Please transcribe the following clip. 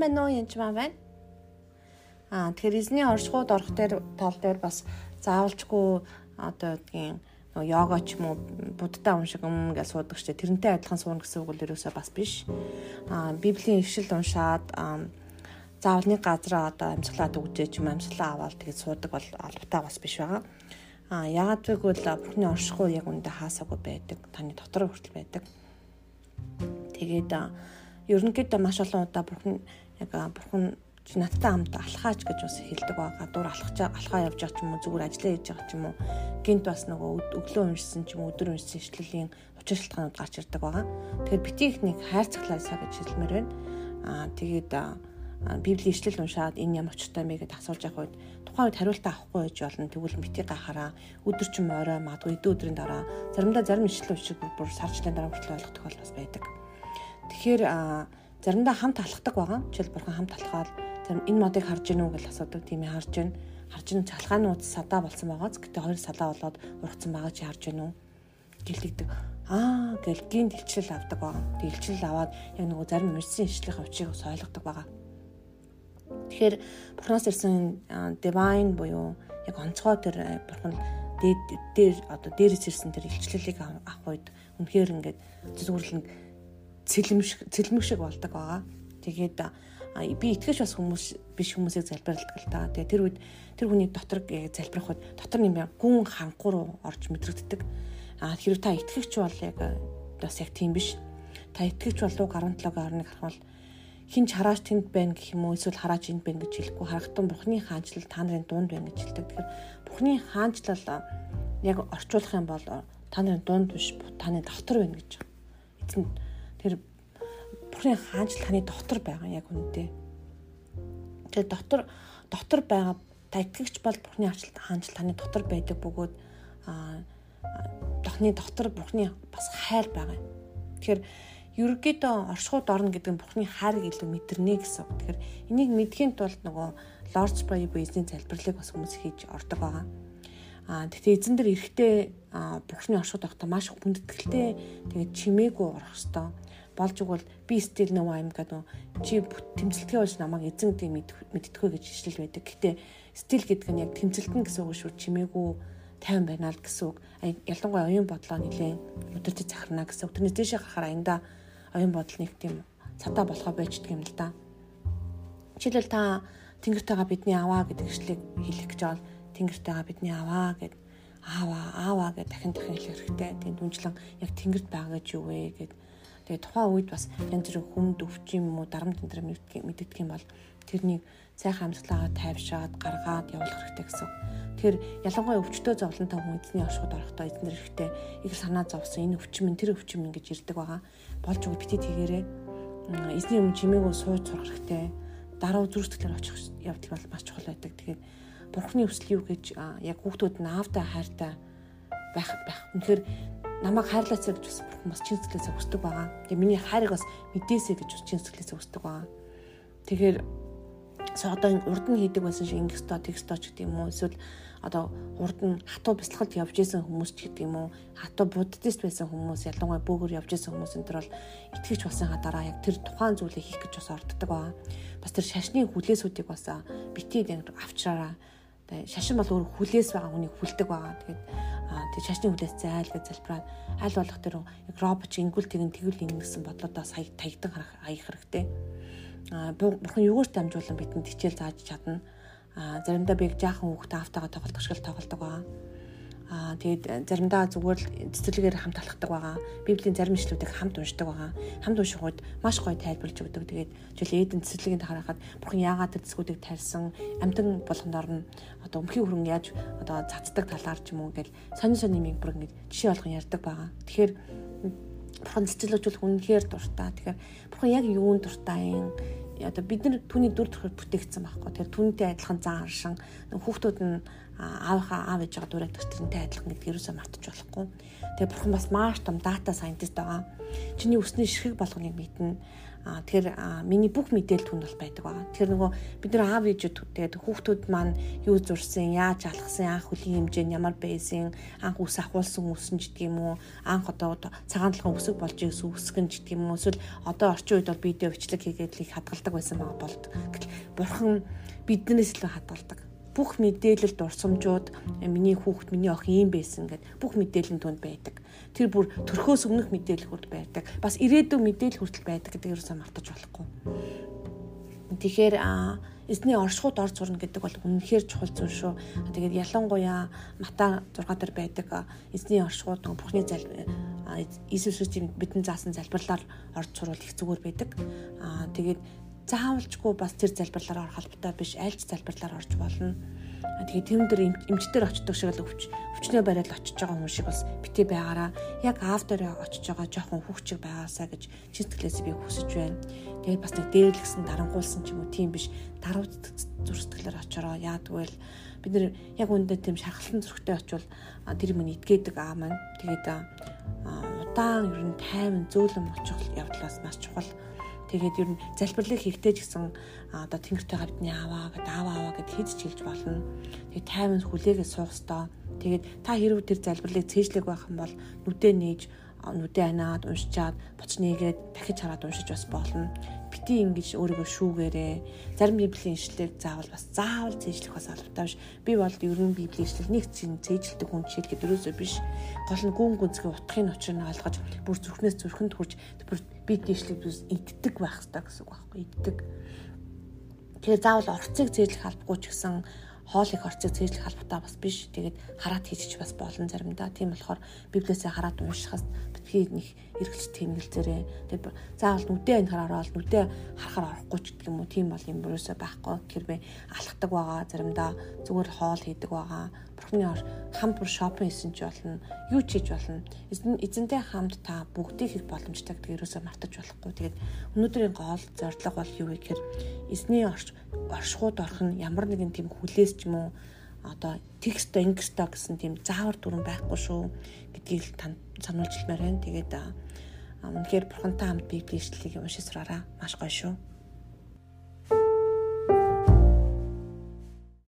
сайн байна уу? Янч маа байна. Аа тэгэхээр эзний оршихуйд орох дээр тал дээр бас заавалчгүй одоо гэдгийг нөгөө йога ч юм уу буддаа уншиг юм гэж суудаг ч тэрнтэй адилхан суурна гэсэн үг л ерөөсөө бас биш. Аа библийн ишил уншаад заавал нэг газараа одоо амьсгалаад өгчээ ч юм амьсгалаа аваад тэгээд суудаг бол албатай бас биш байгаа. Аа яагаад гэвэл бурхны оршихуй яг үндэ хаасаагүй байдаг. Таны дотор хүртэл байдаг. Тэгээд ерөнхийдөө маш олон удаа бурхан яг бурхан надтай хамт алхаач гэж бас хэлдэг байгаа. Дур алхаж алхаа явж байгаа ч юм уу зүгээр ажиллаа хийж байгаа ч юм уу гинт бас нөгөө өглөө уншсан ч юм уу өдөр уншсан ишлэлийн учир шалтгаанууд гарч ирдэг байгаа. Тэгэхээр битгий их нэг хайрцаглаасаа гэж хэлмээр байна. Аа тэгээд библийн ишлэл уншаад энэ ямар очтой мэ гэдээ асууж явах үед тухайн үед хариултаа авахгүй байж болно. Тэгвэл битгий гахаараа өдөр ч юм орой магадгүй өдөө өдрийн дараа заримдаа зарим ишлэл уншиг бүр сарчлалын дараа хүртэл ойлгох тохиол бас байдаг. Тэгэхээр заримдаа хамт алхдаг байгаа. Жишээл бурхан хамт алхаад зарим энэ модыг харж гинүү гэж асуудаг тийм ээ харж гин. Харж гин цалхаанууд садаа болсон байгааз. Гэтэ хоёр садаа болоод ургацсан байгаа чи харж гинүү гэлэгдэг. Аа гэл гинт илчлэл авдаг байгаа. Тэг илчлэл аваад яг нөгөө зарим мэрсэн ишлэх авчиг бас ойлгодог байгаа. Тэгэхээр бурханаас ирсэн divine буюу яг онцгой тэр бурхан дээд дээр одоо дээрээс ирсэн тэр илчлэлийг авах үед үнэхээр ингээд зүгүрлэн цэлмэг цэлмэг шиг болдог байгаа. Тэгээд би итгэж бас хүмүүс биш хүмүүсийг залбиралдаг л та. Тэгээ тэр үед тэр хүний дотор залбирах үед дотор юм гүн хангуу руу орж мэдрэгддэг. А хэрэг та итгэгч бол яг бас яг тийм биш. Та итгэгч болов 17-гийн 11 харах бол хинч харааш тэнд байна гэх юм уу эсвэл харааж энд байна гэж хэлэхгүй харахтун бурхны хаанчлал та нарын дунд байна гэж хэлдэг. Тэгэхээр бурхны хаанчлал яг орчуулах юм бол та нарын дунд биш таны дотор байна гэж. Эзэн тэр бурхны хаанчлал таны дотор байгаа яг үнэтэй. Тэгээ дотор дотор байгаа та итгэгч бол бурхны хаанчлал таны дотор байдаг бөгөөд а тохны дотор бурхны бас хайр байгаа. Тэгэхээр ерөөдөө оршихуйд орно гэдэг нь Бурхны хайрыг илүү мэдэрнэ гэсэн. Тэгэхээр энийг мэдхийн тулд нөгөө Prayer буюу эзний залбирлыг бас хүмүүс хийж ордог байгаа. Аа тэгэхээр эзэн дээр эрэхтэй Бурхны оршихуйд орохдоо маш хүндэтгэлтэй тэгээд чимээгүй орох хэвээр болж игэл би still no I'm гэдэг чи тэмцэлтгээ болж намайг эзэн гэдэг мэддэхгүй гэж ишлэл байдаг. Гэтэ still гэдэг нь яг тэмцэлтэн гэсэн үг шүү чимээгүй тайван байна л гэсэн үг. Ялангуяа оюун бодлоо нилээн өдөртөж захарна гэсэн үг. Тэрнээс дэше гахаар аянда оюун бодол нэг тийм цатаа болохоо байждаг юм л да. Жишээлбэл та тэнгэртэйгээ бидний аваа гэдэг ишлийг хэлэх гэж бол тэнгэртэйгээ бидний аваа гэд ааваа ааваа гэд дахин дахин хэлэх хэрэгтэй. Тэгээд дүнжлэн яг тэнгэрт байгаа гэж юу вэ гэд тэгээд тухайн үед бас янз бүрийн хүнд өвч юм уу дарамт энэ мэддэг юм бол тэрнийг сайхан амьсгалаагаа тайвшаад гаргаад явуулах хэрэгтэй гэсэн. Тэгэхээр ялангуяа өвчтөө зовлонтой хүн эзний оршихуд орохдоо эзнэр хэрэгтэй их санаа зовсон энэ өвчин минь тэр өвчин минь гэж ирдэг байгаа болж өгөх бити тэгээрээ эзний өмнө чимээгөө сууж сурах хэрэгтэй. Дараа зүрхтгэлээр очих явдал бол маш чухал байдаг. Тэгээд бурхны өсөл юу гэж яг хүүхдүүд наавтай хайртай байх байх. Үнэхээр намайг хайрлаасаа гэж бас бас чин сэтгэлээсээ хүсдэг байгаа. Тэгээ миний хайрыг бас мэдээсэй гэж бас чин сэтгэлээсээ хүсдэг байгаа. Тэгэхээр одоо урд нь хийдэг байсан шиг ингэх ёстой, тэгэх ёстой ч гэдэг юм уу. Эсвэл одоо урд нь хатуу бясалгалд явж исэн хүмүүс ч гэдэг юм уу хатуу буддист байсан хүмүүс ялангуяа бөөгөр явж исэн хүмүүс энэ төр бол итгэж басныхаа дараа яг тэр тухайн зүйлийг хийх гэж бас орддог баа. Бас тэр шашны хүлээсүүдийг бас битий авчраараа шашин бол өөр хүлээс байгаа хүнийг хүлдэг байгаа. Тэгээд тэг шашны хүлээс зайл гэж залбираад аль болох тэр яг робот ингүүл тэгэн тэгвэл ингэсэн бодлоодоо сая таягдан харах аях хэрэгтэй. А бурхан юугаар дамжуулан бидэнд хичээл зааж чадна а заримдаа би жаахан хүүхдээ автагаа тоглох шиг тоглодог байгаа. Аа тэгээд заримдаа зүгээр л цэцэрлэгээр хамт алхдаг байгаа. Библийн зарим ишлүүдийг хамт уншдаг байгаа. Хамт унших үед маш гоё тайлбарлаж өгдөг. Тэгээд жишээл Эден цэцэрлэгийн харахад бурхан яагаад тэр цэцгүүдийг тайлсан, амтан болгоноор нь одоо өмхий хөрөнгө яаж одоо цацдаг талаар ч юм уу ингээл сонин сонин юм бүр ингээд жишээ болгон ярьдаг байгаа. Тэгэхээр бурхан цэцэрлэгжүүл үнэхээр дуртай. Тэгэхээр бурхан яг юунд дуртай юм одоо бид нар түүний дүр төрхөөр бүтээгдсэн байхгүй. Тэгэхээр түүнтэй адилхан зан аршин хүүхдүүд нь аавынхаа аав ээжээ дураадаг тэрнтэй адилхан гэдгийг юусаа мартаж болохгүй. Тэгээ бурхан бас маш том дата сайентист байгаа. Чиний өсний ширхэг болгоныг мэднэ А тэгэхээр миний бүх мэдээлэл түн бол байдаг байгаа. Тэгэхээр нөгөө бид нар аав ээжүүд тэгээд хүүхдүүд маань юу зурсан, яаж алхсан, анх хөлийн хэмжээ нь ямар байсан, анх ус ахуулсан үсэн ч гэдэг юм уу, анх одоо цагаан талхан өсөг болж ирсэн үсгэн ч гэдэг юм уу, эсвэл одоо орчин үед бол видео бичлэг хийгээд л их хадгалдаг байсан байгаа болд. Бурхан биднээс л хадгалдаг бүх мэдээлэл дурсамжууд миний хүүхэд миний охин ийм байсан гэд бүх мэдээлэл нь түнд байдаг тэр бүр төрхөөс өмнөх мэдээлэл хүрд байдаг. Бас ирээдүйн мэдээлэл хүртэл байдаг гэдэг юусаа мартаж болохгүй. Тэгэхээр эзний оршихуйд орж сурна гэдэг бол үнэхээр чухал зүйл шүү. Тэгээд ялангуяа Мата 6 дээр байдаг эзний оршихуйд Бурхны зал Иесус Христосийн бидний заасан залбирлаар орж сурвал их зүгээр байдаг. Аа тэгээд заавалчгүй бас тэр залбирлаар орох албатай биш аль ч залбирлаар орж болно. Тэгээ тэм дээр эмчтэр очдог шиг л өвч өвчнөө бариад очиж байгаа хүн шиг бас битээ байгаараа. Яг дээр очиж байгаа жоохон хүүхчиг байгаасаа гэж чин сэтгэлээс би хүсэж байна. Тэгээд бас нэг дээрлэгсэн дарангуулсан ч юм уу тийм биш. Даруй зүрстгэлээр очороо яадгүй л бид нэр яг үндэ тийм шархалсан зүрхтэй очивол тэр юм итгээдэг аа маань. Тэгээд удаан ер нь тайван зөөлөн очих явдлаас маш чухал Тэгээд ер нь залбирлыг хийхдээ ч гэсэн одоо тэнгэртэй гавдны аваа гэд аваа аваа гэд хийж чилж болно. Тэгээд тайван хүлээгээ суух ёстой. Тэгээд та хэрвээ тэр залбирлыг цээжлэг байх юм бол нүдэ нээж нүдэ анаад уншичаад бочнийгээд дахиж хараад уншиж бас болно бити ингэж өөрийгөө шүүгээрээ зарим библийн ишлэлийг заавал бас заавал цээжлэх бас албатай биш. Би бол ерөн библийн ишлэл нэг зэн цээжлдэг хүн жишээлгээд өрөөсөө биш. Гол нь гүн гүнзгий утгын учрыг нь олгож бүр зүрхнээс зүрхэнд хүрч бүр библийн ишлэлийг бас иддэг байх хэрэгтэй гэсэн үг байхгүй иддэг. Тэгэхээр заавал орцыг цээжлэх албагүй ч гэсэн хоол их орцыг цээжлэх албатай бас биш. Тэгээд хараад хийчих бас болно заримдаа. Тийм болохоор библиэсээ хараад уншихаас битгий нэг эргэлж тэмгэлзээрээ тэгээд заавал нүдээ энэ хараа ороод нүдээ харахаар орохгүй ч гэх юм уу тийм бол юм юусаа байхгүй тэр би алхдаг байгаа заримдаа зүгээр хоол хийдэг байгаа бурхны хамт бүр шопинг хийсэн ч болно юу ч хийж болно эзэнтэй хамт та бүгдийг хийх боломжтой гэдэг юусаа мартаж болохгүй тэгээд өнөөдрийн гол зорилго бол юу вэ гэхээр эзний орш оршихуйд орох нь ямар нэгэн тийм хүлээс ч юм уу одоо текст ингста гэсэн тийм заавар дүрэн байхгүй шүү гэдгийг танд сануулж хэлмээр байна. Тэгээд Үнэхээр бурхантай хамт библийн ишлэлийг уншиж сураараа маш гоё шүү.